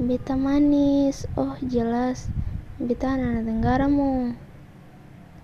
Beta manis, oh jelas beta anak tenggaramu.